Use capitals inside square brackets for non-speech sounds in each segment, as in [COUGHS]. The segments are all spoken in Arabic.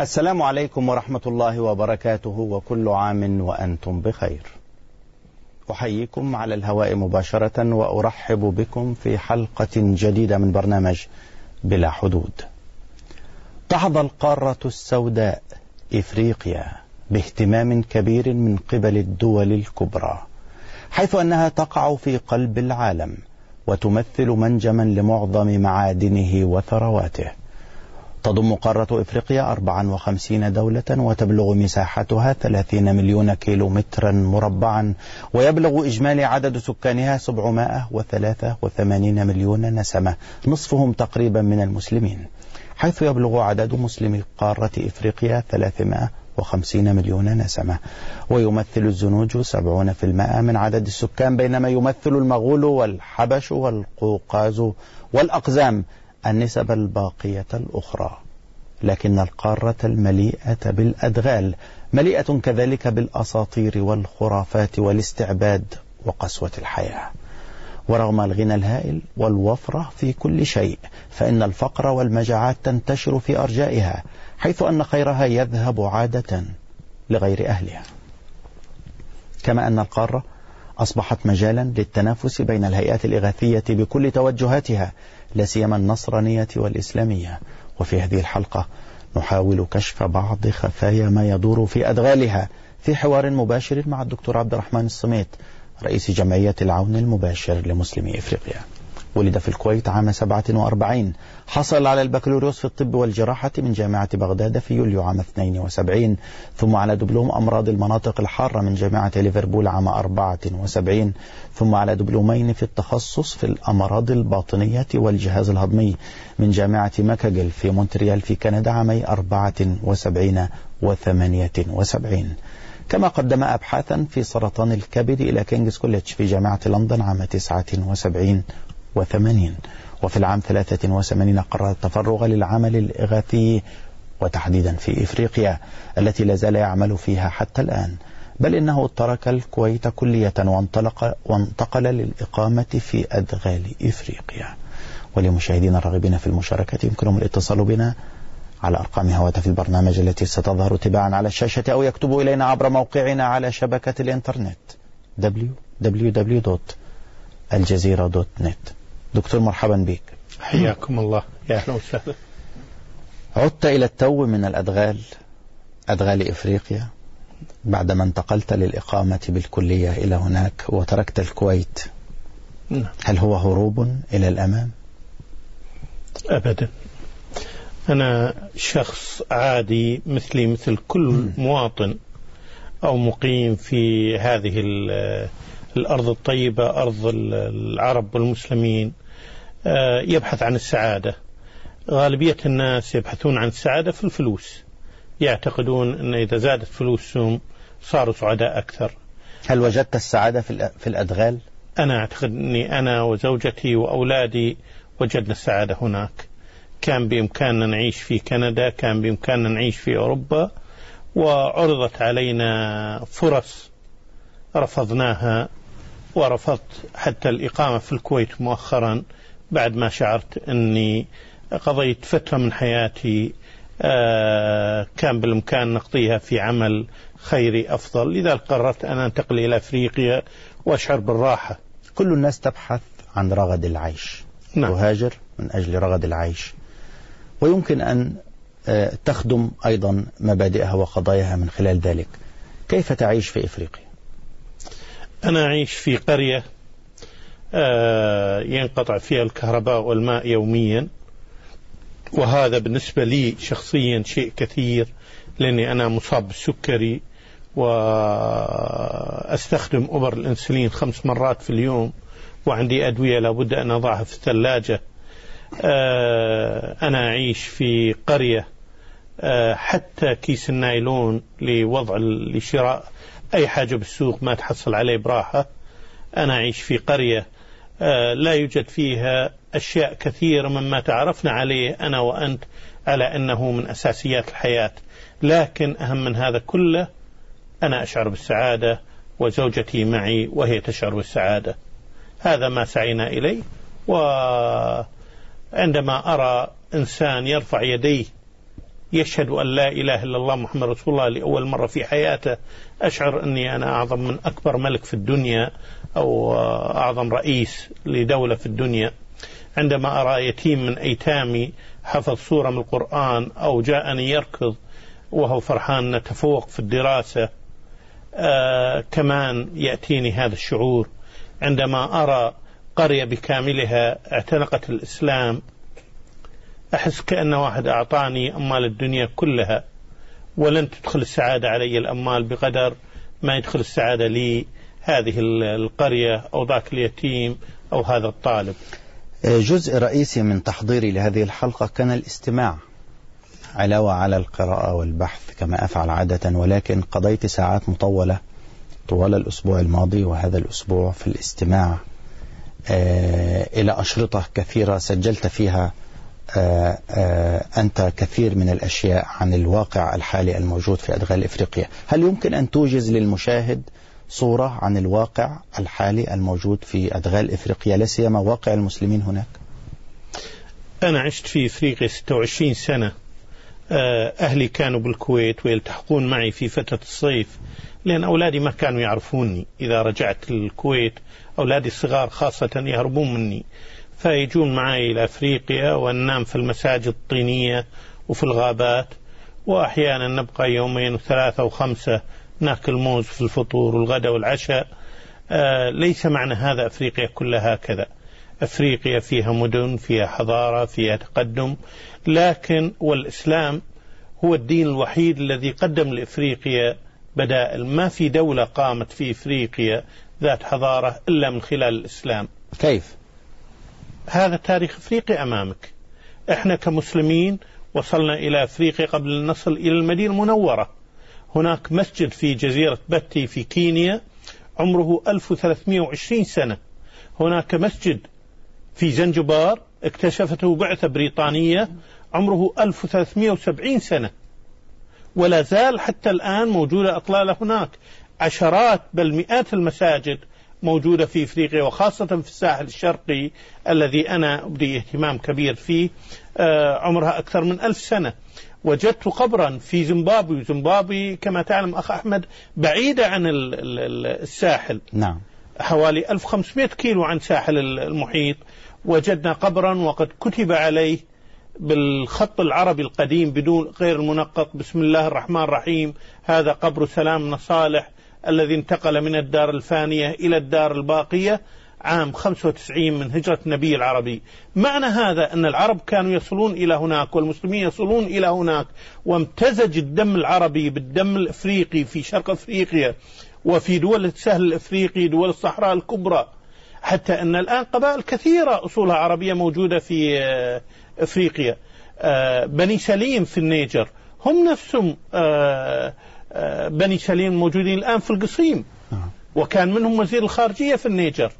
السلام عليكم ورحمة الله وبركاته وكل عام وأنتم بخير. أحييكم على الهواء مباشرة وأرحب بكم في حلقة جديدة من برنامج بلا حدود. تحظى القارة السوداء إفريقيا باهتمام كبير من قبل الدول الكبرى، حيث أنها تقع في قلب العالم وتمثل منجما لمعظم معادنه وثرواته. تضم قارة إفريقيا 54 دولة وتبلغ مساحتها 30 مليون كيلو مترا مربعا ويبلغ إجمالي عدد سكانها 783 مليون نسمة نصفهم تقريبا من المسلمين حيث يبلغ عدد مسلمي قارة إفريقيا 350 مليون نسمة. ويمثل الزنوج 70% من عدد السكان بينما يمثل المغول والحبش والقوقاز والأقزام النسب الباقية الأخرى لكن القارة المليئة بالأدغال مليئة كذلك بالأساطير والخرافات والاستعباد وقسوة الحياة. ورغم الغنى الهائل والوفرة في كل شيء فإن الفقر والمجاعات تنتشر في أرجائها حيث أن خيرها يذهب عادة لغير أهلها. كما أن القارة أصبحت مجالا للتنافس بين الهيئات الإغاثية بكل توجهاتها لا سيما النصرانية والإسلامية. وفي هذه الحلقة نحاول كشف بعض خفايا ما يدور في أدغالها في حوار مباشر مع الدكتور عبد الرحمن الصميت رئيس جمعية العون المباشر لمسلمي إفريقيا. ولد في الكويت عام 47 حصل على البكالوريوس في الطب والجراحة من جامعة بغداد في يوليو عام 72 ثم على دبلوم أمراض المناطق الحارة من جامعة ليفربول عام 74 ثم على دبلومين في التخصص في الأمراض الباطنية والجهاز الهضمي من جامعة ماكجيل في مونتريال في كندا عامي 74 و 78 كما قدم أبحاثا في سرطان الكبد إلى King's College في جامعة لندن عام 79 وثمانين. وفي العام 83 قرر التفرغ للعمل الإغاثي وتحديدا في إفريقيا التي لا زال يعمل فيها حتى الآن. بل إنه ترك الكويت كلية وانطلق وانتقل للإقامة في أدغال إفريقيا. ولمشاهدينا الراغبين في المشاركة يمكنهم الاتصال بنا على أرقام هواتف البرنامج التي ستظهر تباعا على الشاشة أو يكتبوا إلينا عبر موقعنا على شبكة الإنترنت www.aljazeera.net دكتور مرحبا بك حياكم الله. يا أهلا وسهلا. عدت إلى التو من الأدغال أدغال إفريقيا بعدما انتقلت للإقامة بالكلية إلى هناك وتركت الكويت. نعم. هل هو هروب إلى الأمام؟ أبدا. أنا شخص عادي مثلي مثل كل مواطن أو مقيم في هذه الأرض الطيبة أرض العرب والمسلمين. يبحث عن السعادة. غالبية الناس يبحثون عن السعادة في الفلوس. يعتقدون أن إذا زادت فلوسهم صاروا سعداء أكثر. هل وجدت السعادة في الأدغال؟ أنا أعتقد أني أنا وزوجتي وأولادي وجدنا السعادة هناك. كان بإمكاننا نعيش في كندا كان بإمكاننا نعيش في أوروبا وعرضت علينا فرص رفضناها ورفضت حتى الإقامة في الكويت مؤخرا. بعد ما شعرت أني قضيت فترة من حياتي آه، كان بالإمكان نقضيها في عمل خيري أفضل. لذلك قررت أن أنتقل إلى أفريقيا وأشعر بالراحة. كل الناس تبحث عن رغد العيش. نعم. تهاجر من أجل رغد العيش. ويمكن أن آه، تخدم أيضا مبادئها وقضاياها من خلال ذلك. كيف تعيش في إفريقيا؟ أنا أعيش في قرية ينقطع فيها الكهرباء والماء يوميا. وهذا بالنسبة لي شخصيا شيء كثير لأني أنا مصاب بالسكري وأستخدم أبر الأنسولين خمس مرات في اليوم وعندي أدوية لابد أن أضعها في الثلاجة. آه، أنا أعيش في قرية آه، حتى كيس النايلون لوضع لشراء أي حاجة بالسوق ما تحصل عليه براحة. أنا أعيش في قرية آه، لا يوجد فيها أشياء كثيرة مما تعرفنا عليه أنا وأنت على أنه من أساسيات الحياة. لكن أهم من هذا كله أنا أشعر بالسعادة وزوجتي معي وهي تشعر بالسعادة. هذا ما سعينا إليه. وعندما أرى إنسان يرفع يديه يشهد أن لا إله إلا الله محمد رسول الله لأول مرة في حياته أشعر أني أنا أعظم من أكبر ملك في الدنيا أو أعظم رئيس لدولة في الدنيا. عندما أرى يتيم من أيتامي حفظ سورة من القرآن أو جاءني يركض وهو فرحان نتفوق في الدراسة آه كمان يأتيني هذا الشعور. عندما أرى قرية بكاملها اعتنقت الإسلام أحس كأن واحد أعطاني أموال الدنيا كلها ولن تدخل السعادة علي الأموال بقدر ما يدخل السعادة لي. هذه القرية أو ذاك اليتيم أو هذا الطالب. جزء رئيسي من تحضيري لهذه الحلقة كان الاستماع علاوة على القراءة والبحث كما أفعل عادة ولكن قضيت ساعات مطولة طوال الأسبوع الماضي وهذا الأسبوع في الاستماع آه، إلى أشرطة كثيرة سجلت فيها آه، آه، أنت كثير من الأشياء عن الواقع الحالي الموجود في أدغال إفريقيا. هل يمكن أن توجز للمشاهد صورة عن الواقع الحالي الموجود في أدغال إفريقيا لا سيما واقع المسلمين هناك. أنا عشت في إفريقيا 26 سنة. أهلي كانوا بالكويت ويلتحقون معي في فترة الصيف لأن أولادي ما كانوا يعرفوني. إذا رجعت الكويت أولادي الصغار خاصة يهربون مني. فيجون معي إلى أفريقيا وننام في المساجد الطينية وفي الغابات وأحيانا نبقى يومين وثلاثة وخمسة ناكل موز في الفطور والغداء والعشاء آه ليس معنى هذا أفريقيا كلها هكذا أفريقيا فيها مدن فيها حضارة فيها تقدم لكن والإسلام هو الدين الوحيد الذي قدم لإفريقيا بدائل ما في دولة قامت في إفريقيا ذات حضارة إلا من خلال الإسلام كيف؟ هذا تاريخ افريقيا أمامك. إحنا كمسلمين وصلنا إلى إفريقيا قبل ان نصل إلى المدينة المنورة. هناك مسجد في جزيرة بتي في كينيا عمره 1320 سنة. هناك مسجد في زنجبار اكتشفته بعثة بريطانية عمره 1370 سنة. ولا زال حتى الآن موجودة اطلاله هناك. عشرات بل مئات المساجد موجودة في إفريقيا وخاصة في الساحل الشرقي الذي أنا أبدي اهتمام كبير فيه آه، عمرها أكثر من ألف سنة وجدت قبرا في زيمبابوي زيمبابوي كما تعلم أخ أحمد بعيدة عن الساحل. نعم. حوالي 1500 كيلو عن ساحل المحيط. وجدنا قبرا وقد كتب عليه بالخط العربي القديم بدون غير المنقط بسم الله الرحمن الرحيم. هذا قبر سلام صالح الذي انتقل من الدار الفانية إلى الدار الباقية. عام 95 من هجرة النبي العربي. معنى هذا أن العرب كانوا يصلون إلى هناك والمسلمين يصلون إلى هناك وامتزج الدم العربي بالدم الإفريقي في شرق أفريقيا وفي دول السهل الإفريقي دول الصحراء الكبرى. حتى أن الآن قبائل كثيرة أصولها عربية موجودة في آه، أفريقيا. آه، بني سليم في النيجر. هم نفسهم آه، بني سليم موجودين الآن في القصيم. نعم. وكان منهم وزير الخارجية في النيجر.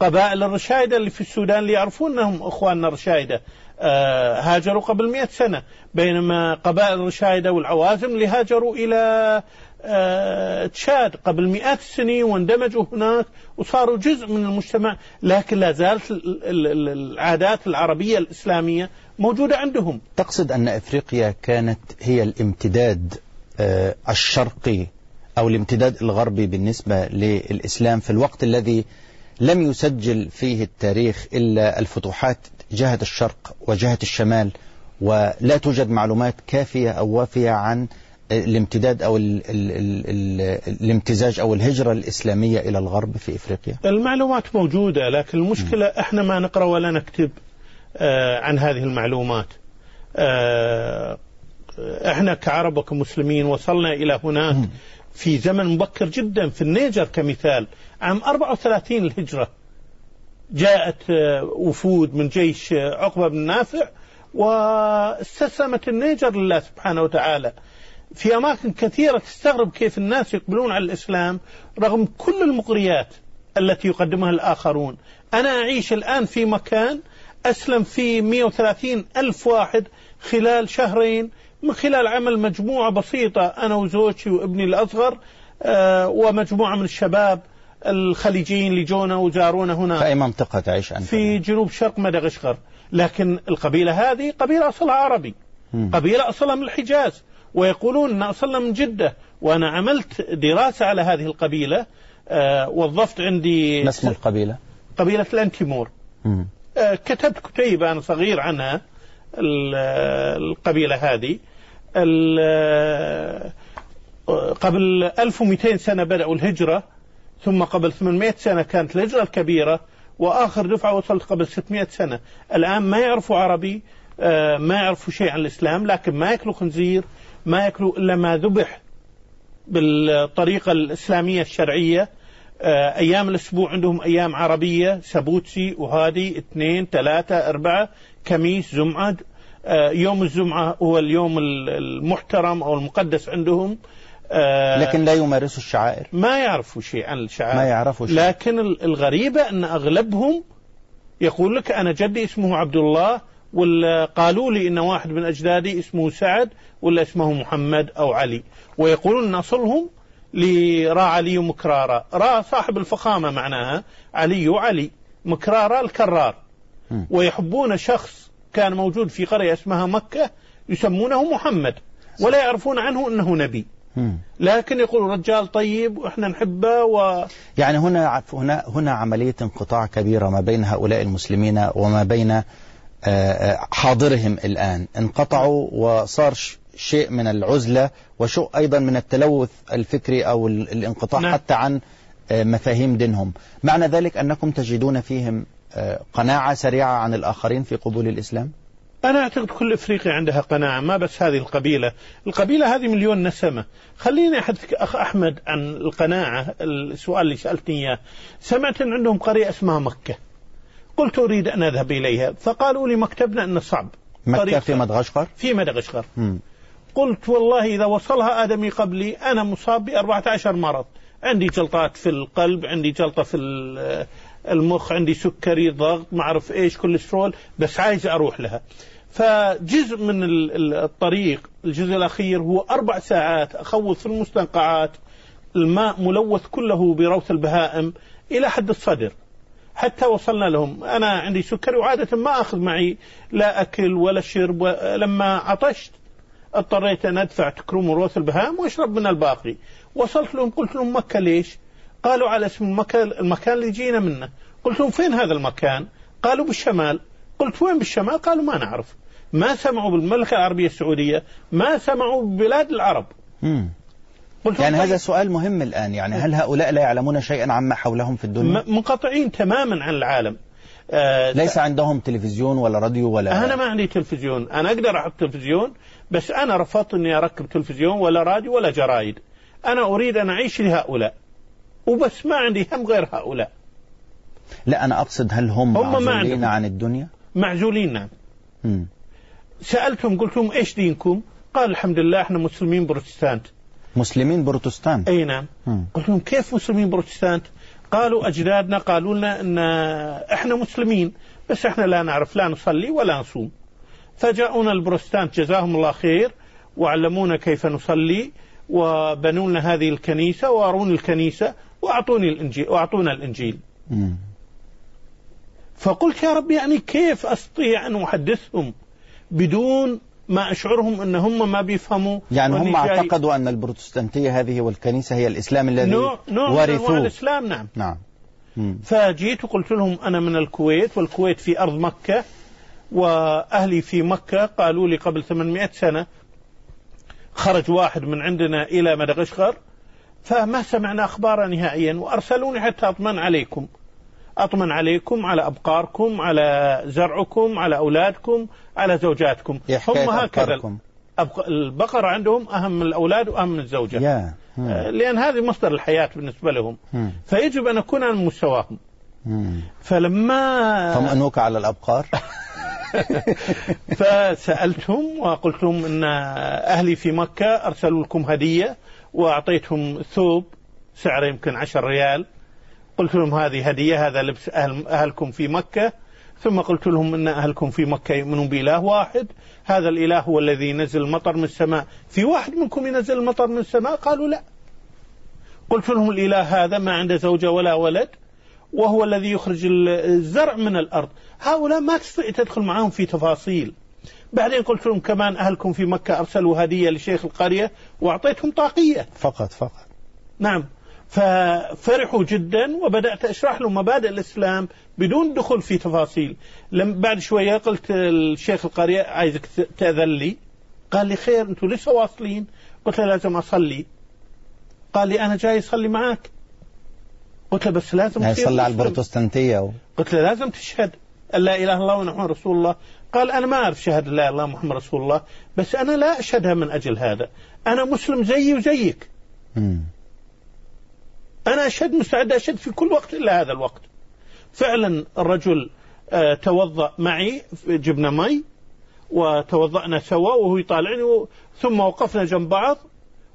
قبائل الرشايدة اللي في السودان اللي يعرفون أنهم أخواننا الرشايدة. آه، هاجروا قبل مئة سنة بينما قبائل الرشايدة والعوازم اللي هاجروا إلى آه، تشاد قبل مئات السنين واندمجوا هناك وصاروا جزء من المجتمع لكن لا زالت العادات العربية الإسلامية موجودة عندهم. تقصد أن إفريقيا كانت هي الامتداد آه، الشرقي أو الامتداد الغربي بالنسبة للإسلام في الوقت الذي لم يسجل فيه التاريخ إلا الفتوحات جهة الشرق وجهة الشمال ولا توجد معلومات كافية أو وافية عن الامتداد أو ال ال ال الامتزاج أو الهجرة الإسلامية إلى الغرب في إفريقيا. المعلومات موجودة لكن المشكلة م. إحنا ما نقرأ ولا نكتب آه عن هذه المعلومات. آه إحنا كعرب وكمسلمين وصلنا إلى هناك في زمن مبكر جدا. في النيجر كمثال عام 34 الهجرة. جاءت آه، وفود من جيش آه، عقبة بن نافع واستسلمت النيجر لله سبحانه وتعالى. في أماكن كثيرة تستغرب كيف الناس يقبلون على الإسلام رغم كل المقريات التي يقدمها الآخرون. أنا أعيش الآن في مكان أسلم فيه 130 ألف واحد خلال شهرين من خلال عمل مجموعة بسيطة أنا وزوجتي وابني الأصغر آه، ومجموعة من الشباب الخليجيين اللي جونا وزارونا هنا في أي منطقة تعيش أنت؟ في جنوب شرق مدغشقر لكن القبيلة هذه قبيلة أصلها عربي مم. قبيلة أصلها من الحجاز ويقولون أن أصلنا من جدة وأنا عملت دراسة على هذه القبيلة آه وظفت عندي ما اسم القبيلة؟ قبيلة الأنتيمور. آه كتبت كتيب أنا صغير عنها ال- القبيلة هذه قبل 1200 سنة بدأوا الهجرة ثم قبل 800 سنة كانت الهجرة الكبيرة وآخر دفعة وصلت قبل 600 سنة. الآن ما يعرفوا عربي آه، ما يعرفوا شيء عن الإسلام لكن ما يأكلوا خنزير ما يأكلوا إلا ما ذبح بالطريقة الإسلامية الشرعية. آه، أيام الأسبوع عندهم أيام عربية سبوتسي وهادي اثنين ثلاثة أربعة كميس جمعة يوم الجمعة هو اليوم ال- المحترم أو المقدس عندهم. آه، لكن لا يمارسوا الشعائر. ما يعرفوا شيء عن الشعائر. ما يعرفوا شيء لكن ال- الغريبة أن أغلبهم يقول لك أنا جدي اسمه عبد الله ولا قالوا لي أن واحد من أجدادي اسمه سعد ولا اسمه محمد أو علي. ويقولون أن أصلهم لرا علي مكرارة. را صاحب الفخامة معناها علي وعلي. مكرارة الكرار. ويحبون شخص كان موجود في قرية اسمها مكة يسمونه محمد ولا يعرفون عنه أنه نبي. لكن يقول رجال طيب وإحنا نحبه و يعني هنا هنا هنا عملية انقطاع كبيرة ما بين هؤلاء المسلمين وما بين آه، آه، حاضرهم الآن انقطعوا وصار شيء من العزلة وشيء أيضا من التلوث الفكري أو ال- الانقطاع نعم. حتى عن آه، مفاهيم دينهم معنى ذلك أنكم تجدون فيهم قناعة سريعة عن الآخرين في قبول الإسلام أنا أعتقد كل إفريقيا عندها قناعة ما بس هذه القبيلة، القبيلة هذه مليون نسمة، خليني احدثك أخ أحمد عن القناعة السؤال اللي سألتني إياه، سمعت إن عندهم قرية اسمها مكة. قلت أريد أن أذهب إليها، فقالوا لي مكتبنا إنه صعب. مكة في. مدغشقر في مدغشقر. مم. قلت والله إذا وصلها آدمي قبلي أنا مصاب ب 14 مرض عندي جلطات في القلب عندي جلطة في المخ عندي سكري ضغط ما أعرف إيش كوليسترول بس عايز أروح لها. فجزء من ال- ال- الطريق الجزء الأخير هو أربع ساعات أخوض في المستنقعات الماء ملوث كله بروث البهائم إلى حد الصدر. حتى وصلنا لهم. أنا عندي سكري وعادة ما أخذ معي لا أكل ولا شرب لما عطشت اضطريت أن أدفع تكروم روث البهائم وأشرب من الباقي. وصلت لهم قلت لهم مكة ليش؟ قالوا على اسم المكان, المكان اللي جينا منه. قلت لهم فين هذا المكان؟ قالوا بالشمال. قلت وين بالشمال؟ قالوا ما نعرف. ما سمعوا بالمملكة العربية السعودية ما سمعوا ببلاد العرب. مم. قلت يعني طيب، هذا سؤال مهم الآن. يعني هل هؤلاء لا يعلمون شيئا عما حولهم في الدنيا؟ منقطعين تماما عن العالم. آه ليس عندهم تلفزيون ولا راديو ولا أنا ما عندي تلفزيون. أنا أقدر أحط تلفزيون بس أنا رفضت إني أركب تلفزيون ولا راديو ولا جرايد. أنا أريد أن أعيش لهؤلاء. وبس ما عندي هم غير هؤلاء. لا أنا أقصد هل هم, هم معزولين. عن الدنيا؟ معزولين نعم. مم. سألتهم قلت لهم إيش دينكم؟ قال الحمد لله إحنا مسلمين بروتستانت. مسلمين بروتستان أي نعم. مم. قلت لهم كيف مسلمين بروتستانت؟ قالوا أجدادنا قالوا لنا إن إحنا مسلمين بس إحنا لا نعرف لا نصلي ولا نصوم. فجاءونا البروتستانت جزاهم الله خير وعلمونا كيف نصلي وبنوا لنا هذه الكنيسة واروني الكنيسة وأعطوني الانجيل وأعطونا الإنجيل مم. فقلت يا رب يعني كيف أستطيع أن أحدثهم بدون ما أشعرهم أن هم ما بيفهموا يعني هم اعتقدوا أن البروتستانتية هذه والكنيسة هي الإسلام الذي نوع نوع ورثوه الإسلام نعم نعم مم. فجيت وقلت لهم أنا من الكويت والكويت في أرض مكة وأهلي في مكة قالوا لي قبل 800 سنة خرج واحد من عندنا إلى مدغشقر فما سمعنا أخبار نهائيا وأرسلوني حتى أطمن عليكم. أطمن عليكم على أبقاركم على زرعكم على أولادكم على زوجاتكم. هم هكذا. البقرة عندهم أهم من الأولاد وأهم من الزوجة. مم. آه، لأن هذه مصدر الحياة بالنسبة لهم. مم. فيجب أن أكون على مستواهم. مم. فلما طمأنوك على الأبقار؟ [LAUGHS] [LAUGHS] فسألتهم وقلت لهم أن أهلي في مكة أرسلوا لكم هدية. وأعطيتهم ثوب سعره يمكن عشر ريال. قلت لهم هذه هدية هذا لبس أهل أهلكم في مكة. ثم قلت لهم أن أهلكم في مكة يؤمنون بإله واحد. هذا الإله هو الذي ينزل المطر من السماء. في واحد منكم ينزل المطر من السماء؟ قالوا لا. قلت لهم الإله هذا ما عنده زوجة ولا ولد وهو الذي يخرج الزرع من الأرض. هؤلاء ما تستطيع تدخل معهم في تفاصيل. بعدين قلت لهم كمان أهلكم في مكة أرسلوا هدية لشيخ القرية وأعطيتهم طاقية. فقط فقط. نعم. ففرحوا جدا وبدأت أشرح لهم مبادئ الإسلام بدون دخول في تفاصيل. لم بعد شوية قلت الشيخ القرية عايزك تأذن لي. قال لي خير أنتم لسه واصلين؟ قلت له لازم أصلي. قال لي أنا جاي أصلي معك قلت له بس لازم يصلي على البروتستانتية و... قلت له لازم تشهد أن لا إله إلا الله ونحن رسول الله. قال أنا ما أعرف شهادة لا الله محمد رسول الله بس أنا لا أشهدها من أجل هذا. أنا مسلم زيي وزيك. مم. أنا أشهد مستعد أشهد في كل وقت إلا هذا الوقت. فعلا الرجل آه، توضأ معي جبنا مي وتوضأنا سوا وهو يطالعني ثم وقفنا جنب بعض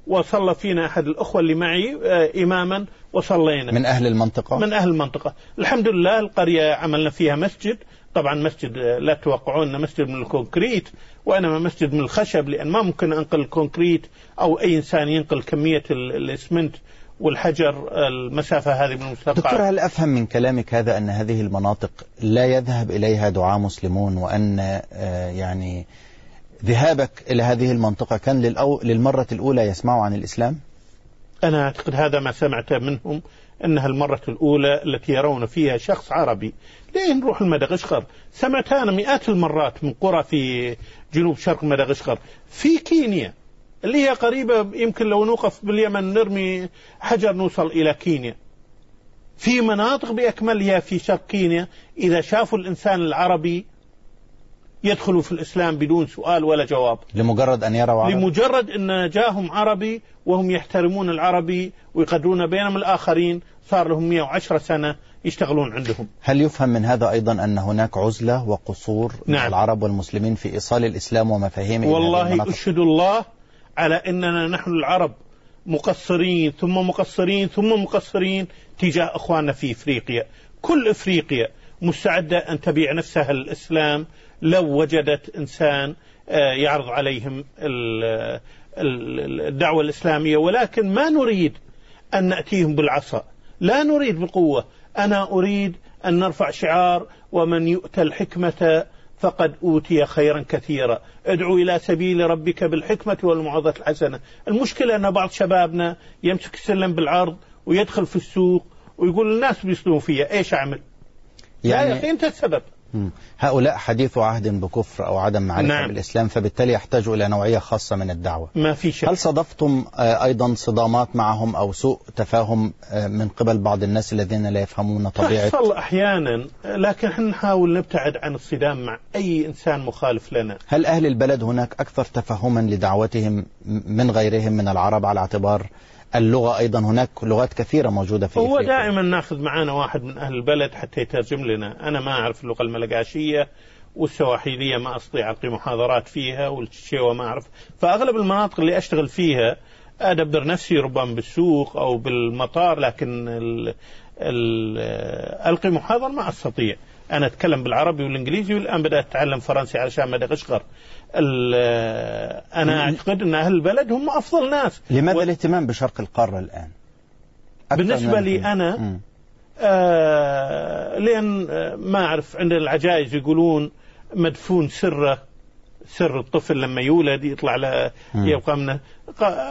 وصلى فينا أحد الأخوة اللي معي آه، إماما وصلينا. من أهل المنطقة؟ من أهل المنطقة. الحمد لله القرية عملنا فيها مسجد طبعا مسجد آه، لا توقعون أنه مسجد من ال concrete وإنما مسجد من الخشب لأن ما ممكن أنقل ال concrete أو أي إنسان ينقل كمية الإسمنت والحجر المسافة هذه من المستنقعات دكتور هل أفهم من كلامك هذا أن هذه المناطق لا يذهب إليها دعاة مسلمون وأن آه، يعني ذهابك إلى هذه المنطقة كان للأو... للمرة الأولى يسمعوا عن الإسلام؟ أنا أعتقد هذا ما سمعت منهم. أنها المرة الأولى التي يرون فيها شخص عربي. ليه نروح المدغشقر. سمعت أنا مئات المرات من قرى في جنوب شرق مدغشقر في كينيا اللي هي قريبة يمكن لو نوقف باليمن نرمي حجر نوصل إلى كينيا. في مناطق بأكملها في شرق كينيا. إذا شافوا الإنسان العربي يدخلوا في الإسلام بدون سؤال ولا جواب. لمجرد أن يروا عربي؟ لمجرد أن جاهم عربي وهم يحترمون العربي ويقدرون بينهم الآخرين صار لهم 110 سنة يشتغلون عندهم. هل يفهم من هذا أيضا أن هناك عزلة وقصور نعم. العرب والمسلمين في إيصال الإسلام ومفاهيمه والله أشهد الله على أننا نحن العرب مقصرين ثم مقصرين ثم مقصرين تجاه أخواننا في إفريقيا. كل إفريقيا مستعدة أن تبيع نفسها الإسلام لو وجدت إنسان آه، يعرض عليهم الدعوة الإسلامية ولكن ما نريد أن نأتيهم بالعصا. لا نريد بالقوة أنا أريد أن نرفع شعار ومن يؤتى الحكمة فقد أوتي خيرا كثيرا. ادعو إلى سبيل ربك بالحكمة والموعظة الحسنة. المشكلة أن بعض شبابنا يمسك السلم بالعرض ويدخل في السوق ويقول الناس بيصلون فيها إيش أعمل؟ يعني يا أخي أنت السبب. هؤلاء حديث عهد بكفر أو عدم معرفة نعم. بالإسلام فبالتالي يحتاجوا إلى نوعية خاصة من الدعوة. ما في شك. هل صدفتم آه، أيضا صدامات معهم أو سوء تفاهم آه، من قبل بعض الناس الذين لا يفهمون طبيعة؟ تحصل أحيانا لكن إحنا نحاول نبتعد عن الصدام مع أي إنسان مخالف لنا. هل أهل البلد هناك أكثر تفهما لدعوتهم من غيرهم من العرب على اعتبار اللغة أيضا هناك لغات كثيرة موجودة في هو إفريقيا. دائما ناخذ معنا واحد من أهل البلد حتى يترجم لنا. أنا ما أعرف اللغة الملقاشية والسواحيلية ما أستطيع ألقي محاضرات فيها والشيوة ما أعرف. فأغلب المناطق اللي أشتغل فيها أدبر نفسي ربما بالسوق أو بالمطار لكن ال ال ألقي محاضرة ما أستطيع. أنا أتكلم بالعربي والإنجليزي والآن بدأت أتعلم فرنسي علشان مدغشقر أنا أعتقد أن أهل البلد هم أفضل ناس. لماذا و... الاهتمام بشرق القارة الآن؟ بالنسبة لي أنا آه لأن آه، ما أعرف عند العجائز يقولون مدفون سره سر الطفل لما يولد يطلع له يبقى منه.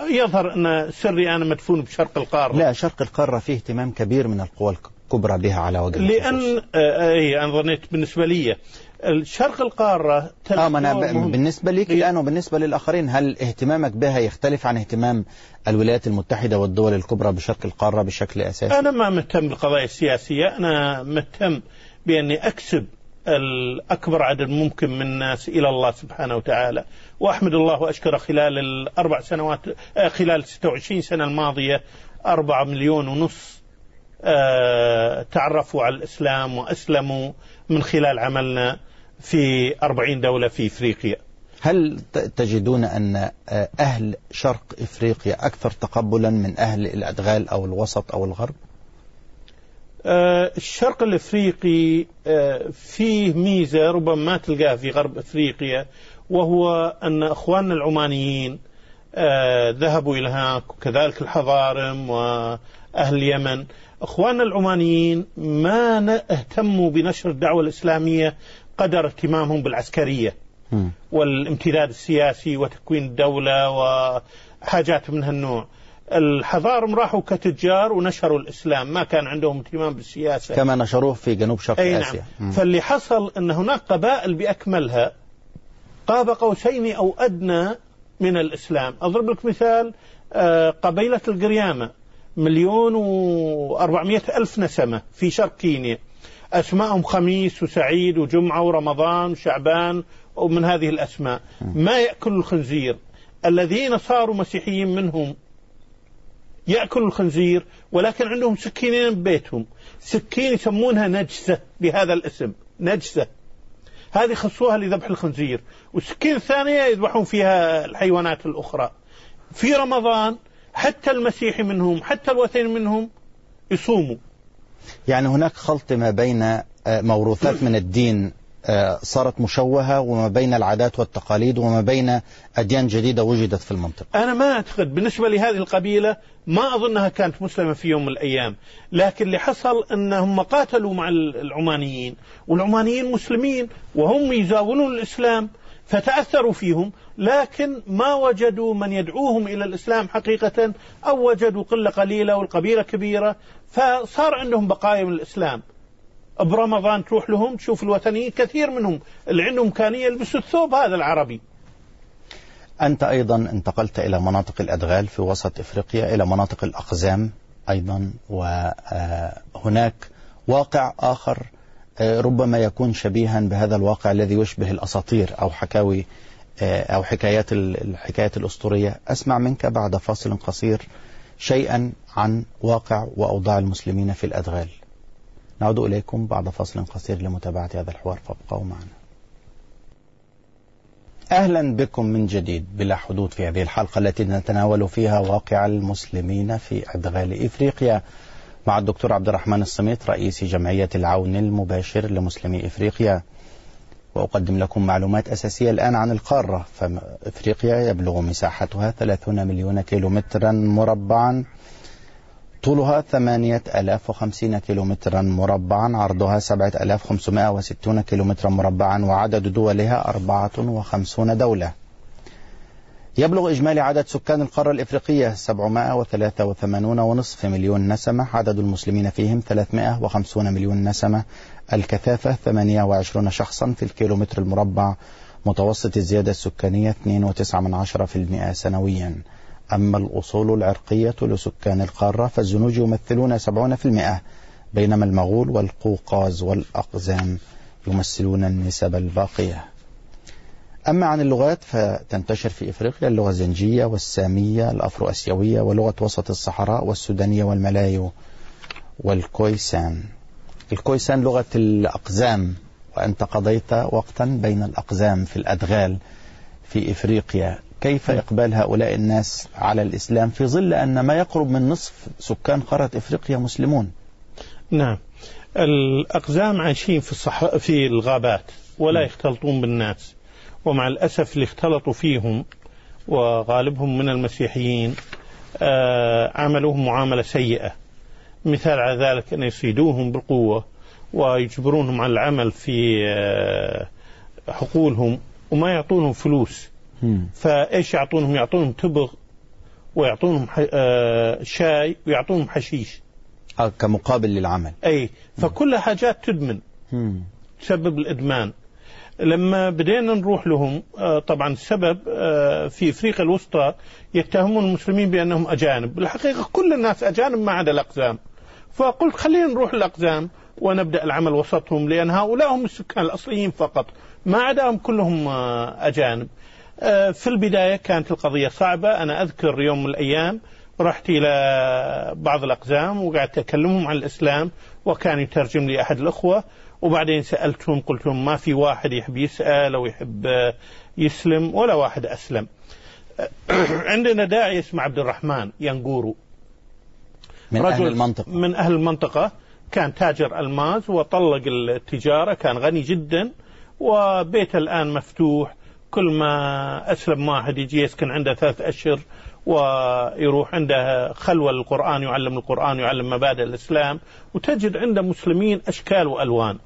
يظهر أن سري أنا مدفون بشرق القارة. لا شرق القارة فيه اهتمام كبير من القوى الكبرى بها على وجه لأن آه أي أنا ظنيت بالنسبة لي الشرق القارة آه أنا بالنسبة لك الآن وبالنسبة للآخرين هل اهتمامك بها يختلف عن اهتمام الولايات المتحدة والدول الكبرى بشرق القارة بشكل أساسي؟ أنا ما مهتم بالقضايا السياسية أنا مهتم بأني أكسب الأكبر عدد ممكن من الناس إلى الله سبحانه وتعالى. وأحمد الله وأشكره خلال الأربع سنوات آه، خلال 26 سنة الماضية أربعة مليون ونص آه، تعرفوا على الإسلام وأسلموا من خلال عملنا في أربعين دولة في إفريقيا هل تجدون أن آه، أهل شرق إفريقيا أكثر تقبلا من أهل الأدغال أو الوسط أو الغرب؟ آه، الشرق الإفريقي آه، فيه ميزة ربما ما تلقاها في غرب إفريقيا وهو أن أخواننا العمانيين ذهبوا إلى هناك وكذلك الحضارم وأهل اليمن أخواننا العمانيين ما اهتموا بنشر الدعوة الإسلامية قدر اهتمامهم بالعسكرية والامتداد السياسي وتكوين الدولة وحاجات من هالنوع. الحضارم راحوا كتجار ونشروا الإسلام ما كان عندهم اهتمام بالسياسة. كما نشروه في جنوب شرق أي آسيا. نعم. فاللي حصل أن هناك قبائل بأكملها قاب قوسين أو أدنى من الإسلام. أضرب لك مثال آه، قبيلة القريامة. مليون وأربعمائة ألف نسمة في شرق كينيا. أسماءهم خميس وسعيد وجمعة ورمضان وشعبان ومن هذه الأسماء. ما يأكل الخنزير. الذين صاروا مسيحيين منهم يأكلوا الخنزير ولكن عندهم سكينين ببيتهم. سكين يسمونها نجسة بهذا الاسم. نجسة. هذه خصوها لذبح الخنزير. والسكين الثانية يذبحون فيها الحيوانات الأخرى. في رمضان حتى المسيحي منهم حتى الوثني منهم يصوموا. يعني هناك خلط ما بين آه، موروثات من الدين آه، صارت مشوهة وما بين العادات والتقاليد وما بين أديان جديدة وجدت في المنطقة. أنا ما أعتقد بالنسبة لهذه القبيلة ما أظنها كانت مسلمة في يوم من الأيام. لكن اللي حصل أنهم قاتلوا مع العمانيين والعمانيين مسلمين وهم يزاولون الإسلام فتأثروا فيهم لكن ما وجدوا من يدعوهم إلى الإسلام حقيقة أو وجدوا قلة قليلة والقبيلة كبيرة فصار عندهم بقايا من الإسلام. برمضان تروح لهم تشوف الوثنيين كثير منهم اللي عندهم إمكانية يلبسوا الثوب هذا العربي. أنت أيضا انتقلت إلى مناطق الأدغال في وسط إفريقيا إلى مناطق الأقزام أيضا وهناك واقع آخر ربما يكون شبيها بهذا الواقع الذي يشبه الأساطير أو حكاوي آه، أو حكايات الحكايات الأسطورية. أسمع منك بعد فاصل قصير شيئا عن واقع وأوضاع المسلمين في الأدغال. نعود إليكم بعد فاصل قصير لمتابعة هذا الحوار فابقوا معنا. أهلا بكم من جديد بلا حدود في هذه الحلقة التي نتناول فيها واقع المسلمين في أدغال إفريقيا. مع الدكتور عبد الرحمن الصميت رئيس جمعية العون المباشر لمسلمي إفريقيا. وأقدم لكم معلومات أساسية الآن عن القارة. فإفريقيا يبلغ مساحتها 30 مليون كيلومترا مربعا. طولها ثمانية ألاف وخمسين كيلومترا مربعا. عرضها سبعة ألاف خمسمائة وستون كيلومترا مربعا. وعدد دولها أربعة وخمسون دولة. يبلغ إجمالي عدد سكان القارة الإفريقية 783 ونصف مليون نسمة عدد المسلمين فيهم 350 مليون نسمة الكثافة 28 شخصا في الكيلومتر المربع متوسط الزيادة السكانية 2.9% سنويا. أما الأصول العرقية لسكان القارة فالزنوج يمثلون 70% بينما المغول والقوقاز والأقزام يمثلون النسب الباقية. أما عن اللغات فتنتشر في إفريقيا اللغة الزنجية والسامية الأفرو أسيوية ولغة وسط الصحراء والسودانية والملايو والكويسان. الكويسان لغة الأقزام وأنت قضيت وقتا بين الأقزام في الأدغال في إفريقيا. كيف إقبال هؤلاء الناس على الإسلام في ظل أن ما يقرب من نصف سكان قارة إفريقيا مسلمون؟ نعم. الأقزام عايشين في, الصح... في الغابات ولا يختلطون بالناس. ومع الأسف اللي اختلطوا فيهم وغالبهم من المسيحيين آه عملوهم معاملة سيئة. مثال على ذلك أن يصيدوهم بالقوة ويجبرونهم على العمل في آه حقولهم وما يعطونهم فلوس. فإيش يعطونهم؟ يعطونهم تبغ ويعطونهم آه، شاي ويعطونهم حشيش. كمقابل للعمل. أي فكلها حاجات تدمن. تسبب الإدمان. لما بدينا نروح لهم آه، طبعا السبب في إفريقيا الوسطى يتهمون المسلمين بأنهم أجانب، بالحقيقة كل الناس أجانب ما عدا الأقزام. فقلت خلينا نروح الاقزام ونبدأ العمل وسطهم لأن هؤلاء هم السكان الأصليين فقط، ما عداهم كلهم أجانب. آه، في البداية كانت القضية صعبة أنا أذكر يوم من الأيام رحت إلى بعض الأقزام وقعدت أكلمهم عن الإسلام وكان يترجم لي أحد الأخوة وبعدين سألتهم قلت لهم ما في واحد يحب يسأل أو يحب يسلم ولا واحد أسلم. [COUGHS] عندنا داعي اسمه عبد الرحمن ينقورو. من رجل أهل المنطقة. من أهل المنطقة. كان تاجر ألماس وطلق التجارة كان غني جدا وبيته الآن مفتوح. كل ما أسلم واحد يجي يسكن عنده ثلاث أشهر ويروح عنده خلوة للقرآن يعلم القرآن يعلم مبادئ الإسلام وتجد عنده مسلمين أشكال وألوان.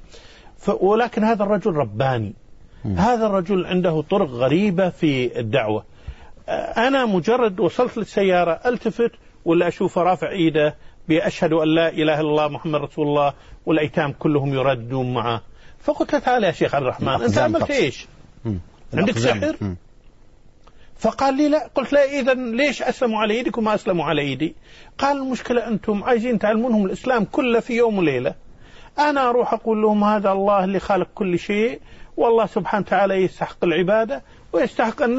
ولكن هذا الرجل رباني. هذا الرجل عنده طرق غريبة في الدعوة. أنا مجرد وصلت للسيارة ألتفت ولا أشوفه رافع إيده بأشهد أن لا إله إلا الله محمد رسول الله والأيتام كلهم يردون معه. فقلت له تعال يا شيخ عبد الرحمن أنت عملت إيش؟ عندك سحر؟ فقال لي لا. قلت لا إذا ليش أسلموا على يدك وما أسلموا على يدي قال المشكلة أنتم عايزين تعلمونهم الإسلام كله في يوم وليلة. أنا أروح أقول لهم هذا الله اللي خالق كل شيء والله سبحانه وتعالى يستحق العبادة ويستحق أن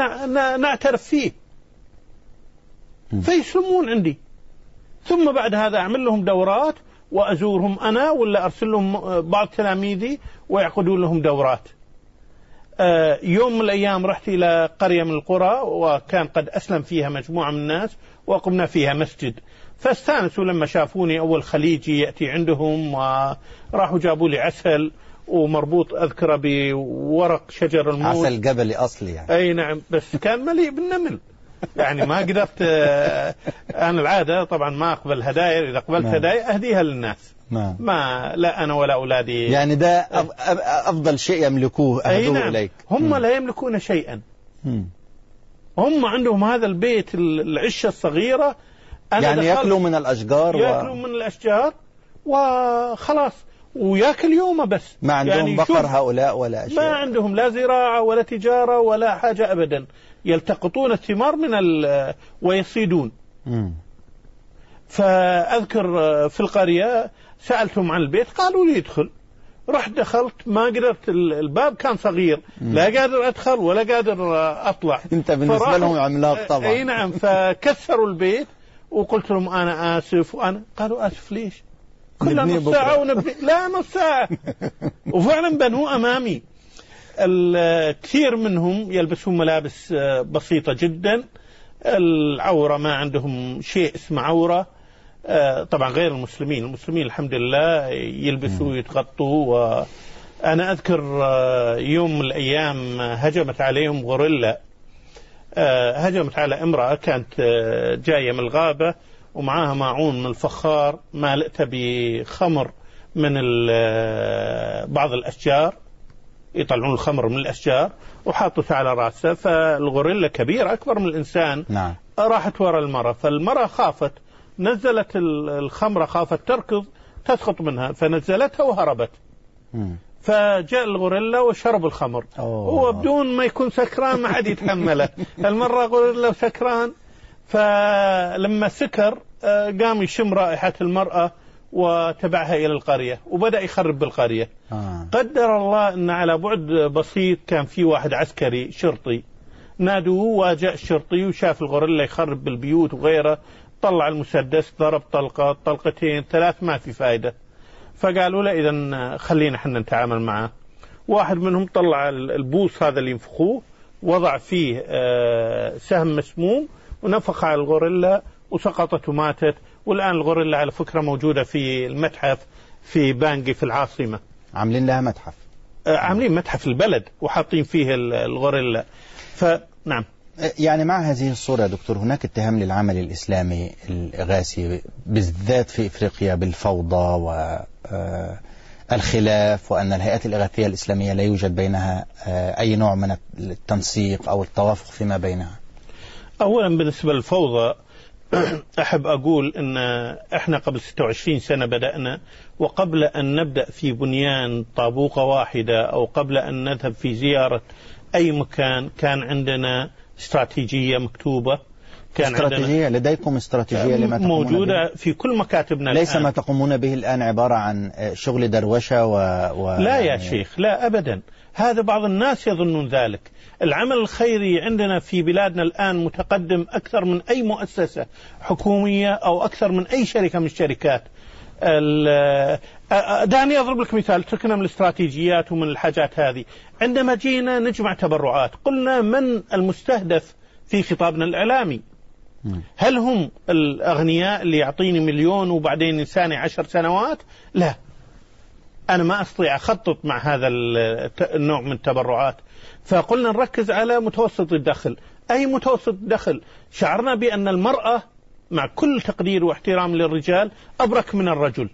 نعترف فيه. فيسلمون عندي. ثم بعد هذا أعمل لهم دورات وأزورهم أنا ولا أرسل لهم بعض تلاميذي ويعقدون لهم دورات. يوم من الأيام رحت إلى قرية من القرى وكان قد أسلم فيها مجموعة من الناس وقمنا فيها مسجد. فاستانسوا لما شافوني أول خليجي يأتي عندهم وراحوا جابوا لي عسل ومربوط أذكره بورق شجر الموت. عسل جبلي أصلي يعني. أي نعم بس كان مليء بالنمل. يعني ما قدرت آه، أنا العادة طبعا ما أقبل هدايا إذا قبلت نعم. هدايا أهديها للناس. نعم. ما لا أنا ولا أولادي يعني ده أفضل شيء يملكوه أهدوه نعم. إليك هم مم. لا يملكون شيئا مم. هم عندهم هذا البيت العشة الصغيرة أنا يعني يأكلوا من الأشجار يأكلوا و... من الأشجار وخلاص ويأكل يومه بس ما عندهم يعني بقر هؤلاء ولا شيء ما عندهم لا زراعة ولا تجارة ولا حاجة أبدا يلتقطون الثمار من ويصيدون مم. فأذكر في القرية سألتهم عن البيت قالوا لي ادخل. رحت دخلت ما قدرت الباب كان صغير. لا قادر أدخل ولا قادر أطلع. انت بالنسبة لهم عملاق طبعا. إي نعم فكسروا البيت وقلت لهم أنا آسف وأنا قالوا آسف ليش؟ كلها نص ساعة ونبني لا نص ساعة. [LAUGHS] وفعلا بنوه أمامي. الكثير منهم يلبسون ملابس آه، بسيطة جدا. العورة ما عندهم شيء اسمه عورة. آه، طبعا غير المسلمين. المسلمين الحمد لله يلبسوا ويتغطوا وأنا أذكر آه، يوم من الأيام هجمت عليهم غوريلا. هجمت على امرأة كانت جاية من الغابة ومعاها ماعون من الفخار مالئته بخمر من بعض الأشجار يطلعون الخمر من الأشجار وحاطته على رأسه. فالغوريلا كبيرة أكبر من الإنسان نعم. راحت وراء المرأة. فالمرأة خافت نزلت الخمرة خافت تركض تسقط منها. فنزلتها وهربت. فجاء الغوريلا وشرب الخمر. هو بدون ما يكون سكران ما حد يتحمله. [LAUGHS] المرة غوريلا سكران. فلما سكر آه، قام يشم رائحة المرأة وتبعها إلى القرية وبدأ يخرب بالقرية. آه. قدر الله أن على بعد بسيط كان في واحد عسكري شرطي. نادوه وجاء الشرطي وشاف الغوريلا يخرب بالبيوت وغيره. طلع المسدس ضرب طلقة طلقتين ثلاث ما في فائدة فقالوا له إذا خلينا إحنا نتعامل معه. واحد منهم طلع البوص هذا اللي ينفخوه وضع فيه آه، سهم مسموم ونفخ على الغوريلا وسقطت وماتت والآن الغوريلا على فكرة موجودة في المتحف في بانجي في العاصمة. عاملين لها متحف. آه، عاملين متحف البلد وحاطين فيه الغوريلا. فنعم يعني مع هذه الصورة دكتور هناك اتهام للعمل الإسلامي الإغاثي بالذات في إفريقيا بالفوضى و آه، وأن الهيئات الإغاثية الإسلامية لا يوجد بينها آه، أي نوع من التنسيق أو التوافق فيما بينها. أولا بالنسبة للفوضى [CLEARS THROAT] أحب أقول أن إحنا قبل 26 سنة بدأنا وقبل أن نبدأ في بنيان طابوقة واحدة أو قبل أن نذهب في زيارة أي مكان كان عندنا استراتيجية مكتوبة. كان استراتيجية؟ لديكم استراتيجية لما تقومون موجودة به؟ في كل مكاتبنا ليس الآن. ما تقومون به الآن عبارة عن شغل دروشة و... و... لا يا يعني شيخ لا أبدا. هذا بعض الناس يظنون ذلك. العمل الخيري عندنا في بلادنا الآن متقدم أكثر من أي مؤسسة حكومية أو أكثر من أي شركة من الشركات. دعني أضرب لك مثال. تركنا من الاستراتيجيات ومن الحاجات هذه. عندما جينا نجمع تبرعات قلنا من المستهدف في خطابنا الإعلامي؟ هل هم الأغنياء اللي يعطيني مليون وبعدين إنساني عشر سنوات؟ لا. أنا ما أستطيع أخطط مع هذا النوع من التبرعات. فقلنا نركز على متوسط الدخل. أي متوسط الدخل شعرنا بأن المرأة مع كل تقدير واحترام للرجال أبرك من الرجل.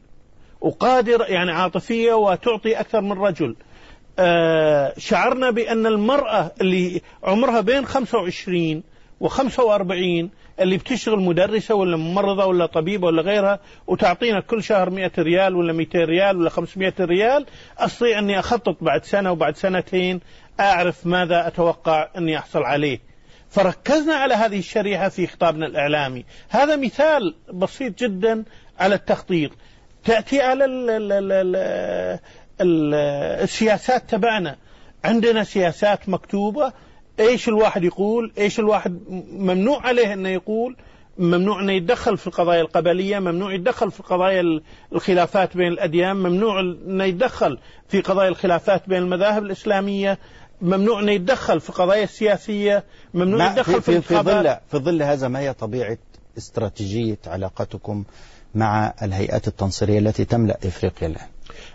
وقادر يعني عاطفية وتعطي أكثر من الرجل آه، شعرنا بأن المرأة اللي عمرها بين 25 و45 اللي بتشتغل مدرسة ولا ممرضة ولا طبيبة ولا غيرها وتعطينا كل شهر 100 ريال ولا 200 ريال ولا 500 ريال أستطيع أني أخطط بعد سنة وبعد سنتين أعرف ماذا أتوقع أني أحصل عليه. فركزنا على هذه الشريحة في خطابنا الإعلامي. هذا مثال بسيط جدا على التخطيط. تأتي على ال ال ال ال ال السياسات تبعنا. عندنا سياسات مكتوبة. إيش الواحد يقول؟ إيش الواحد ممنوع عليه إنه يقول؟ ممنوع إنه يتدخل في القضايا القبلية، ممنوع يتدخل في قضايا الخلافات بين الأديان، ممنوع إنه يتدخل في قضايا الخلافات بين المذاهب الإسلامية، ممنوع إنه يتدخل في قضايا السياسية، ممنوع يتدخل في, في, في ظل في ظل هذا ما هي طبيعة استراتيجية علاقتكم مع الهيئات التنصيرية التي تملأ إفريقيا الآن؟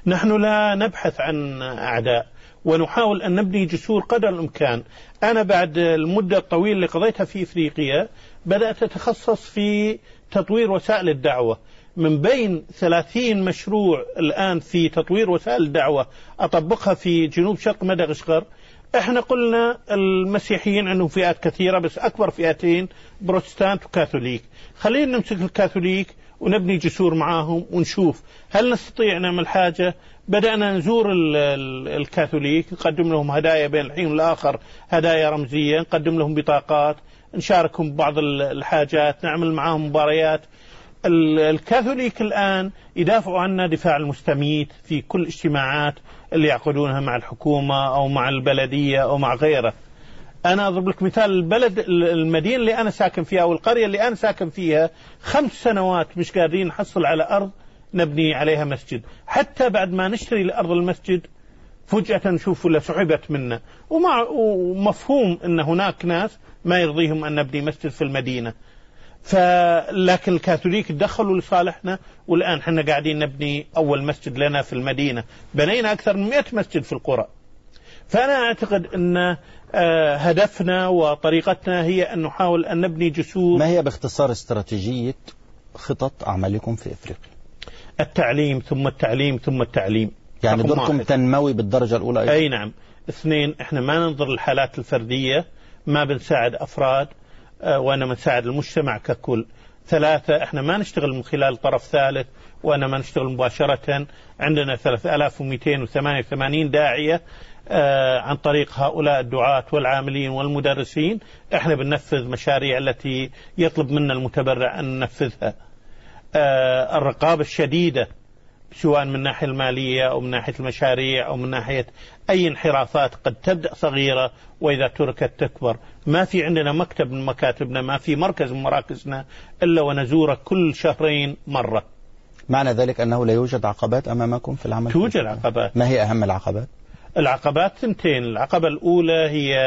نحن لا نبحث عن أعداء، ونحاول أن نبني جسور قدر الإمكان. أنا بعد المدة الطويلة اللي قضيتها في إفريقيا بدأت أتخصص في تطوير وسائل الدعوة. من بين 30 مشروع الآن في تطوير وسائل الدعوة أطبقها في جنوب شرق مدغشقر. إحنا قلنا المسيحيين عندهم فئات كثيرة بس أكبر فئتين بروتستانت وكاثوليك. خلينا نمسك الكاثوليك. ونبني جسور معاهم ونشوف هل نستطيع نعمل حاجة. بدأنا نزور الكاثوليك نقدم لهم هدايا بين الحين والآخر هدايا رمزية نقدم لهم بطاقات نشاركهم ببعض الحاجات نعمل معاهم مباريات. الكاثوليك الآن يدافعوا عنا دفاع المستميت في كل اجتماعات اللي يعقدونها مع الحكومة أو مع البلدية أو مع غيره. أنا أضرب لك مثال البلد المدينة اللي أنا ساكن فيها أو القرية اللي أنا ساكن فيها. خمس سنوات مش قادرين نحصل على أرض نبني عليها مسجد. حتى بعد ما نشتري لأرض المسجد فجأة نشوف ولا سحبت منا ومع ومفهوم أن هناك ناس ما يرضيهم أن نبني مسجد في المدينة. فلكن الكاثوليك تدخلوا لصالحنا والآن إحنا قاعدين نبني أول مسجد لنا في المدينة. بنينا أكثر من 100 مسجد في القرى. فأنا أعتقد أن هدفنا وطريقتنا هي أن نحاول أن نبني جسور ما هي باختصار استراتيجية خطط أعمالكم في إفريقيا؟ التعليم ثم التعليم ثم التعليم. يعني دوركم واحد. تنموي بالدرجة الأولى أيضا. أي نعم. اثنين إحنا ما ننظر للحالات الفردية ما بنساعد أفراد آه، وإنما نساعد المجتمع ككل. ثلاثة إحنا ما نشتغل من خلال طرف ثالث وإنما نشتغل مباشرة. عندنا 3288 داعية. آه، عن طريق هؤلاء الدعاة والعاملين والمدرسين. إحنا بننفذ مشاريع التي يطلب منا المتبرع أن ننفذها. آه، الرقابة الشديدة سواء من الناحية المالية أو من ناحية المشاريع أو من ناحية أي انحرافات قد تبدأ صغيرة وإذا تركت تكبر. ما في عندنا مكتب من مكاتبنا ما في مركز من مراكزنا إلا ونزوره كل شهرين مرة. معنى ذلك أنه لا يوجد عقبات أمامكم في العمل؟ توجد عقبات. ما هي أهم العقبات؟ العقبات ثنتين. العقبة الأولى هي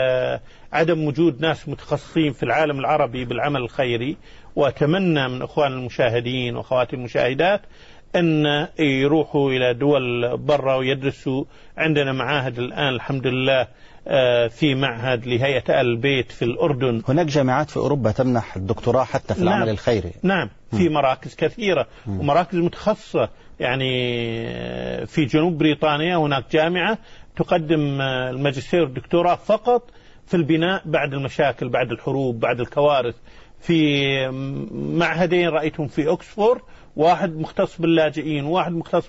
عدم وجود ناس متخصصين في العالم العربي بالعمل الخيري وأتمنى من أخوان المشاهدين وأخواتي المشاهدات أن يروحوا إلى دول برا ويدرسوا. عندنا معاهد الآن الحمد لله آه، في معهد لهيئة آل البيت في الأردن. هناك جامعات في أوروبا تمنح الدكتوراه حتى في نعم. العمل الخيري. نعم. في مراكز كثيرة ومراكز متخصصة. يعني آه، في جنوب بريطانيا هناك جامعة تقدم آه، الماجستير والدكتوراه فقط في البناء بعد المشاكل بعد الحروب بعد الكوارث. في معهدين رأيتهم في أكسفورد واحد مختص باللاجئين واحد مختص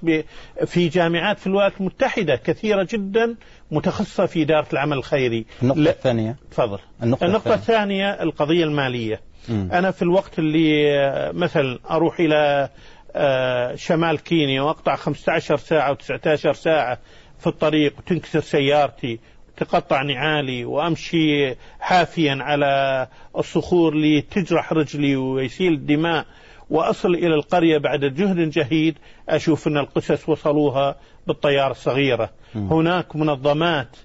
في جامعات في الولايات المتحدة كثيرة جدا متخصصة في إدارة العمل الخيري. النقطة ل... الثانية. تفضل. النقطة, النقطة الثانية. الثانية القضية المالية. م. أنا في الوقت اللي آه، مثلا أروح إلى آه، شمال كينيا وأقطع 15 ساعة و19 ساعة في الطريق وتنكسر سيارتي تقطع نعالي وأمشي حافيا على الصخور لتجرح رجلي ويسيل الدماء وأصل إلى القرية بعد جهد جهيد أشوف أن القسس وصلوها بالطيارة الصغيرة م. هناك منظمات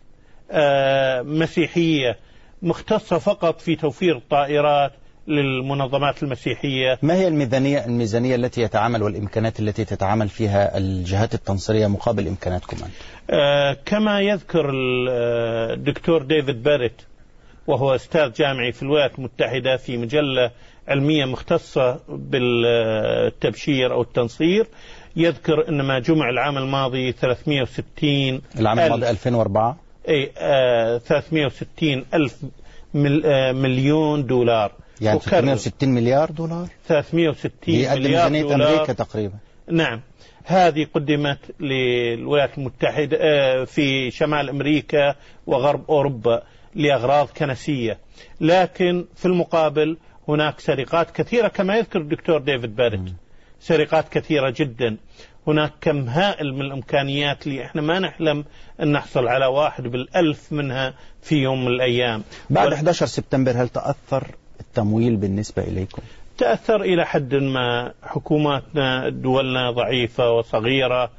آه، مسيحية مختصة فقط في توفير الطائرات للمنظمات المسيحية. ما هي الميزانية الميزانية التي يتعامل والإمكانات التي تتعامل فيها الجهات التنصيرية مقابل إمكاناتكم أنت آه كما يذكر آه، الدكتور ديفيد باريت وهو أستاذ جامعي في الولايات المتحدة في مجلة علمية مختصة بالتبشير أو التنصير يذكر إن ما جمع العام الماضي 360 العام الماضي 2004 اي آه 360 ألف مل آه مليون دولار. يعني 360 مليار دولار؟ 360 مليار دولار. أمريكا تقريبا. نعم. هذه قدمت للولايات المتحدة آه، في شمال أمريكا وغرب أوروبا لأغراض كنسية. لكن في المقابل هناك سرقات كثيرة كما يذكر الدكتور ديفيد باريت سرقات كثيرة جدا. هناك كم هائل من الإمكانيات اللي إحنا ما نحلم أن نحصل على واحد بالألف منها في يوم من الأيام. بعد 11 سبتمبر هل تأثر التمويل بالنسبة إليكم؟ تأثر إلى حد ما. حكوماتنا دولنا ضعيفة وصغيرة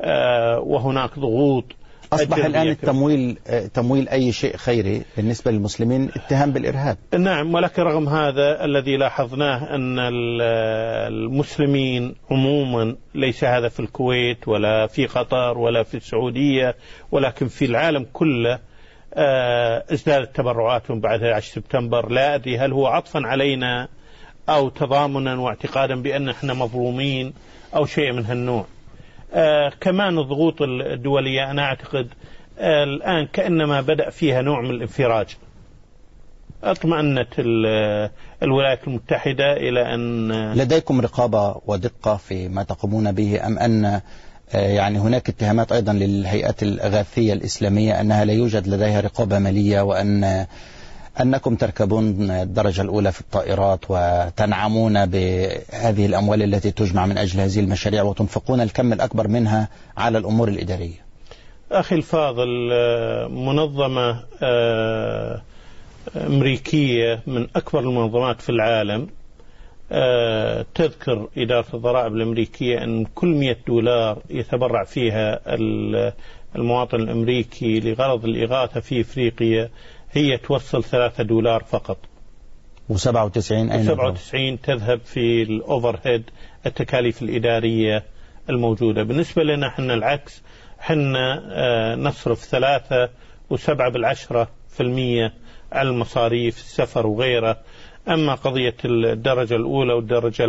آه، وهناك ضغوط. أصبح الآن التمويل آه، تمويل أي شيء خيري بالنسبة للمسلمين اتهام بالإرهاب. نعم ولكن رغم هذا الذي لاحظناه أن المسلمين عموما ليس هذا في الكويت ولا في قطر ولا في السعودية ولكن في العالم كله ازدادت تبرعاتهم بعد 11 سبتمبر. لا أدري هل هو عطفا علينا أو تضامنا واعتقادا بأن إحنا مظلومين أو شيء من هالنوع. آه كمان الضغوط الدولية أنا أعتقد آه الآن كأنما بدأ فيها نوع من الانفراج. أطمأنت الولايات المتحدة إلى أن لديكم رقابة ودقة في ما تقومون به أم أن آه، يعني هناك اتهامات أيضا للهيئات الإغاثية الإسلامية أنها لا يوجد لديها رقابة مالية وأن أنكم تركبون الدرجة الأولى في الطائرات وتنعمون بهذه الأموال التي تجمع من أجل هذه المشاريع وتنفقون الكم الأكبر منها على الأمور الإدارية. أخي الفاضل آه، منظمة آه، أمريكية من أكبر المنظمات في العالم آه، تذكر إدارة الضرائب الأمريكية أن كل 100 دولار يتبرع فيها المواطن الأمريكي لغرض الإغاثة في إفريقيا هي توصل ثلاثة دولار فقط. و97 أين 97 تذهب في الأوفر هيد التكاليف الإدارية الموجودة. بالنسبة لنا إحنا العكس إحنا آه، نصرف ثلاثة وسبعة بالعشرة في المية على المصاريف السفر وغيره. أما قضية الدرجة الأولى والدرجة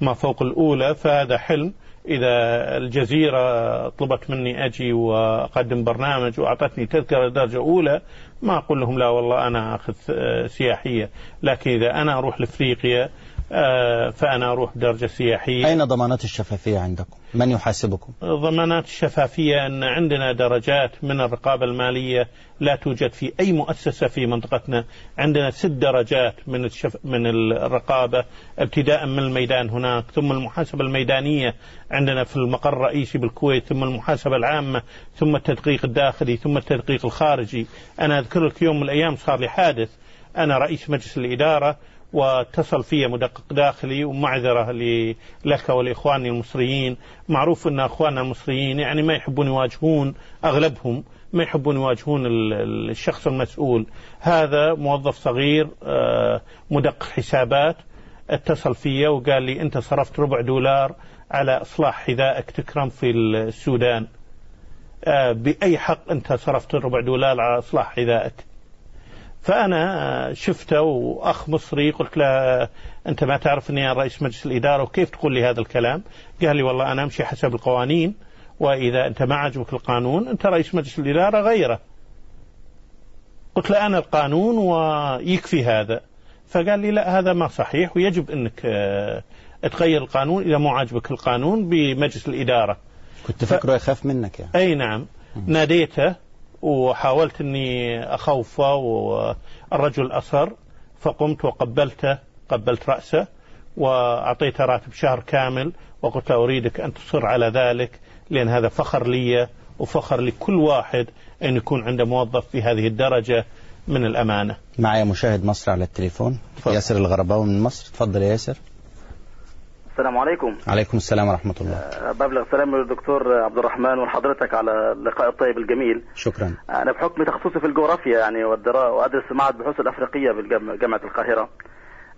ما فوق الأولى فهذا حلم. إذا الجزيرة طلبت مني أجي وأقدم برنامج وأعطتني تذكرة درجة أولى ما أقول لهم لا والله أنا أخذ سياحية لكن إذا أنا أروح لأفريقيا فأنا أروح درجة سياحية أين ضمانات الشفافية عندكم؟ من يحاسبكم؟ ضمانات الشفافية أن عندنا درجات من الرقابة المالية لا توجد في أي مؤسسة في منطقتنا عندنا ست درجات من الشف... من الرقابة ابتداء من الميدان هناك ثم المحاسبة الميدانية عندنا في المقر الرئيسي بالكويت ثم المحاسبة العامة ثم التدقيق الداخلي ثم التدقيق الخارجي أنا أذكر لك يوم من الأيام صار لي حادث أنا رئيس مجلس الإدارة واتصل في مدقق داخلي ومعذرة لك ولإخواني المصريين. معروف أن أخواننا المصريين يعني ما يحبون يواجهون أغلبهم ما يحبون يواجهون الشخص المسؤول. هذا موظف صغير آه، مدقق حسابات اتصل في وقال لي أنت صرفت ربع دولار على إصلاح حذائك تكرم في السودان. آه، بأي حق أنت صرفت ربع دولار على إصلاح حذائك؟ فأنا شفته وأخ مصري قلت له أنت ما تعرف أني أنا رئيس مجلس الإدارة وكيف تقول لي هذا الكلام؟ قال لي والله أنا أمشي حسب القوانين وإذا أنت ما عجبك القانون أنت رئيس مجلس الإدارة غيره. قلت له أنا القانون ويكفي هذا. فقال لي لا هذا ما صحيح ويجب أنك آه، تغير القانون إذا مو عاجبك القانون بمجلس الإدارة. كنت فكره يخاف منك يعني. أي نعم. ناديته وحاولت إني أخوفه والرجل أصر فقمت وقبلته قبلت رأسه وأعطيته راتب شهر كامل وقلت له أريدك أن تصر على ذلك لأن هذا فخر لي وفخر لكل واحد أن يكون عنده موظف في هذه الدرجة من الأمانة. معي مشاهد مصر على التليفون فضل. ياسر الغرباوي من مصر تفضل يا ياسر. السلام عليكم. عليكم السلام ورحمة الله. أه ببلغ سلام للدكتور عبد الرحمن ولحضرتك على اللقاء الطيب الجميل. شكرا. أنا بحكم تخصصي في الجغرافيا يعني وأدرس معهد البحوث الأفريقية بجامعة القاهرة.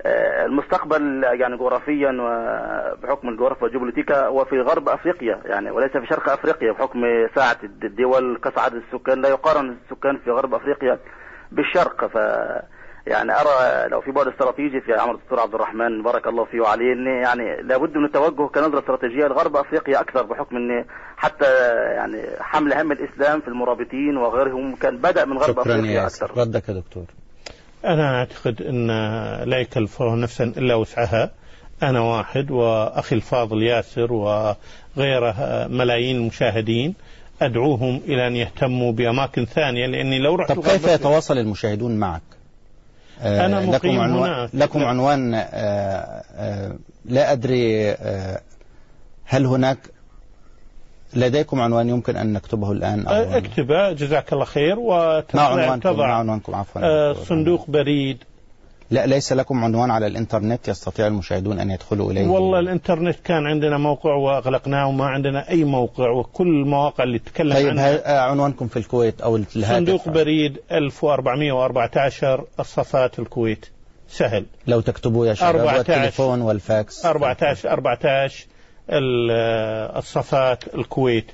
أه المستقبل يعني جغرافيا وبحكم الجغرافيا والجيوبوليتيكا هو في غرب أفريقيا يعني وليس في شرق أفريقيا بحكم ساعة الدول قص عدد السكان. لا يقارن السكان في غرب أفريقيا بالشرق. ف يعني أرى لو في بعد استراتيجي في عمل الدكتور عبد الرحمن بارك الله فيه وعليه ان يعني لابد من التوجه كنظرة استراتيجية لغرب أفريقيا أكثر بحكم ان حتى يعني حمل هم الإسلام في المرابطين وغيرهم كان بدأ من غرب شكرا أفريقيا يا أكثر. ياسر ردك يا دكتور. أنا أعتقد أن لا يكلف الله نفسا إلا وسعها. أنا واحد وأخي الفاضل ياسر وغيره ملايين المشاهدين أدعوهم إلى أن يهتموا بأماكن ثانية لأني لو رحت طب كيف يتواصل المشاهدون معك؟ آه، أنا لكم مقيم عنوان هناك. لكم لا. عنوان آه، آه، لا أدري هل هناك لديكم عنوان يمكن أن نكتبه الآن أو أكتبه جزاك الله خير ما وتضع عنوانكم ما عنوانكم عفوا صندوق بريد لا ليس لكم عنوان على الإنترنت يستطيع المشاهدون أن يدخلوا إليه؟ والله الإنترنت كان عندنا موقع وأغلقناه وما عندنا أي موقع وكل المواقع اللي تتكلم طيب عنها. ها- عنوانكم في الكويت أو الهاتف؟ صندوق بريد 1414 الصفاة الكويت. سهل. لو تكتبوا يا شباب 14 والتليفون والفاكس. 14 14 ال- الصفاة الكويت.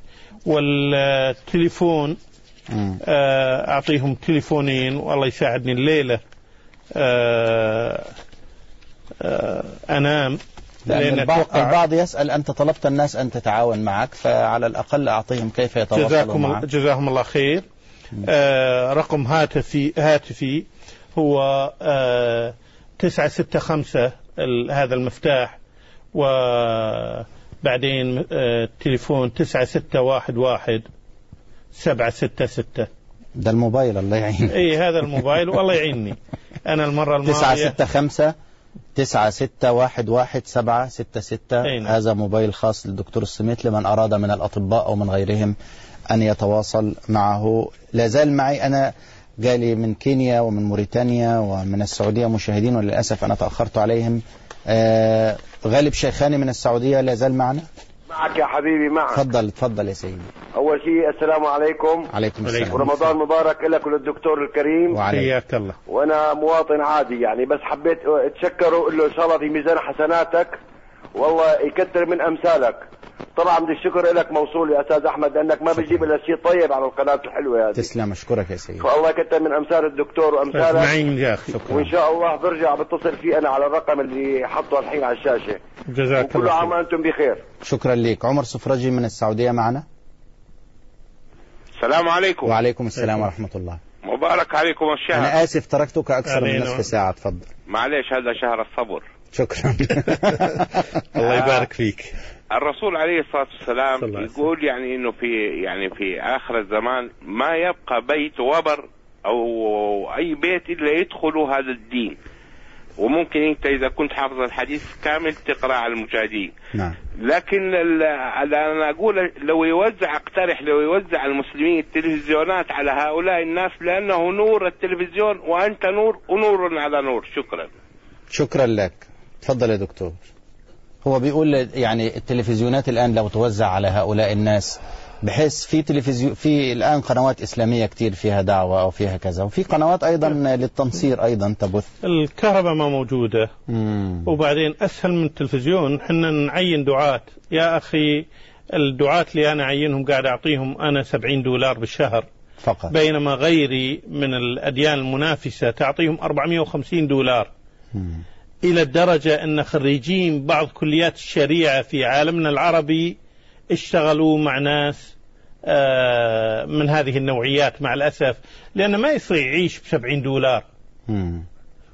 والتليفون. آه، أعطيهم تليفونين والله يساعدني الليلة. آه، آه، أنام. لأن لأن البعض, البعض يسأل أنت طلبت الناس أن تتعاون معك فعلى الأقل أعطيهم كيف يتواصلوا جزاكم معك. جزاهم الله خير. آه رقم هاتفي هاتفي هو آه تسعة ستة خمسة هذا المفتاح وبعدين آه تليفون تسعة ستة واحد واحد سبعة ستة ستة. ده الموبايل الله يعين اي هذا الموبايل والله يعيني [LAUGHS] أنا المرة تسعة الماضية ستة خمسة تسعة ستة واحد واحد سبعة ستة ستة. نعم. هذا موبايل خاص للدكتور السميت لمن أراد من الأطباء أو من غيرهم أن يتواصل معه. لا زال معي. أنا جالي من كينيا ومن موريتانيا ومن السعودية مشاهدين وللأسف أنا تأخرت عليهم. آه غالب شيخاني من السعودية لا زال معنا. معك يا حبيبي معك. تفضل تفضل يا سيدي. أول شيء السلام عليكم. عليكم السلام. ورمضان مبارك لك وللدكتور الكريم. حياك الله. وأنا مواطن عادي يعني بس حبيت أتشكره وأقول له إن شاء الله في ميزان حسناتك. والله يكثر من أمثالك. طبعا بدي الشكر لك موصول يا أستاذ أحمد لأنك ما بتجيب إلا شيء طيب على القناة الحلوة هذه. تسلم أشكرك يا سيدي. فالله يكثر من أمثال الدكتور وامثالك معين يا وان شكرا. شاء الله برجع بتصل فيه أنا على الرقم اللي حطه الحين على الشاشة. جزاك وكل الله عام خير وأنتم بخير. شكرا لك. عمر سفرجي من السعودية معنا. السلام عليكم. وعليكم السلام ورحمة الله. مبارك عليكم الشهر. أنا آسف تركتك أكثر من. نصف ساعة تفضل. معليش هذا شهر الصبر. شكرا. [LAUGHS] الله يبارك [LAUGHS] فيك. الرسول عليه الصلاة والسلام. يقول يعني إنه في يعني في آخر الزمان ما يبقى بيت وبر أو أي بيت إلا يدخل هذا الدين. وممكن أنت إذا كنت حافظ الحديث كامل تقرأ على المجاهدين نعم. لكن أنا أقول لو يوزع أقترح لو يوزع المسلمين التلفزيونات على هؤلاء الناس لأنه نور التلفزيون وأنت نور ونور على نور. شكرا. شكرا لك. تفضل يا دكتور. هو بيقول يعني التلفزيونات الآن لو توزع على هؤلاء الناس بحيث في تلفزيون في الآن قنوات إسلامية كتير فيها دعوة أو فيها كذا وفي قنوات أيضا للتنصير أيضا تبث. الكهرباء ما موجودة. مم. وبعدين أسهل من التلفزيون حنا نعين دعاة. يا أخي الدعاة اللي أنا أعينهم قاعد أعطيهم أنا 70 دولار بالشهر. فقط. بينما غيري من الأديان المنافسة تعطيهم 450 دولار. مم. إلى الدرجة أن خريجين بعض كليات الشريعة في عالمنا العربي اشتغلوا مع ناس آه، من هذه النوعيات مع الأسف لأنه ما يستطيع يعيش ب 70 دولار. مم.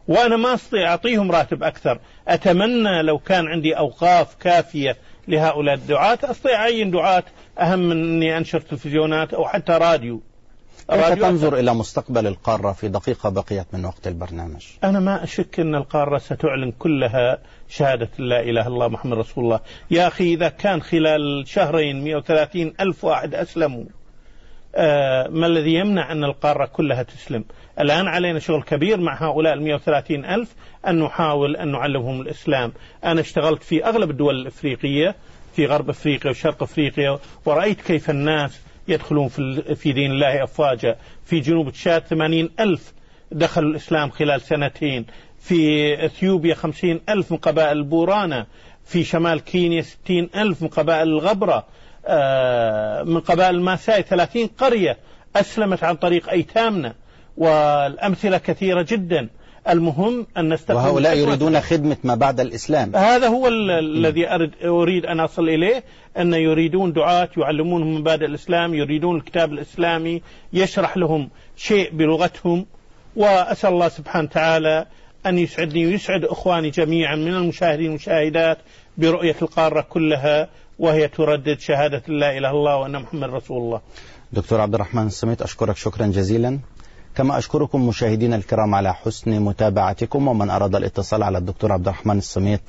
وأنا ما أستطيع أعطيهم راتب أكثر. أتمنى لو كان عندي أوقاف كافية لهؤلاء الدعاة أستطيع أعين دعاة أهم من أني أنشر تلفزيونات أو حتى راديو. كيف تنظر إلى مستقبل القارة في دقيقة بقيت من وقت البرنامج. أنا ما أشك أن القارة ستعلن كلها شهادة لا إله إلا الله محمد رسول الله. يا أخي إذا كان خلال شهرين 130 ألف واحد أسلموا آه ما الذي يمنع أن القارة كلها تسلم؟ الآن علينا شغل كبير مع هؤلاء ال 130 ألف أن نحاول أن نعلمهم الإسلام. أنا اشتغلت في أغلب الدول الإفريقية في غرب أفريقيا وشرق أفريقيا ورأيت كيف الناس يدخلون في, في دين الله أفواجا. في جنوب تشاد 80 ألف دخلوا الإسلام خلال سنتين. في إثيوبيا خمسين ألف من قبائل البورانا. في شمال كينيا ستين ألف من قبائل الغبرة. آه، من قبائل الماساي ثلاثين قرية أسلمت عن طريق أيتامنا. والأمثلة كثيرة جدا. المهم أن نستقبل وهؤلاء. يريدون خدمة ما بعد الإسلام. هذا هو ال- الذي أريد أن أصل إليه أن يريدون دعاة يعلمونهم مبادئ الإسلام يريدون الكتاب الإسلامي يشرح لهم شيء بلغتهم وأسأل الله سبحانه وتعالى أن يسعدني ويسعد إخواني جميعا من المشاهدين والمشاهدات برؤية القارة كلها وهي تردد شهادة لا إله إلا الله وأن محمد رسول الله. دكتور عبد الرحمن السميت أشكرك شكرا جزيلا. كما أشكركم مشاهدينا الكرام على حسن متابعتكم ومن أراد الاتصال على الدكتور عبد الرحمن السميت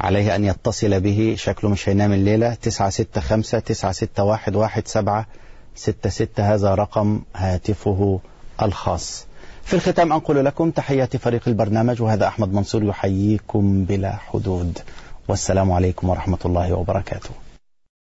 عليه أن يتصل به شكله مش هينام الليلة 965 961 1766 هذا رقم هاتفه الخاص. في الختام أنقل لكم تحيات فريق البرنامج وهذا أحمد منصور يحييكم بلا حدود. والسلام عليكم ورحمة الله وبركاته.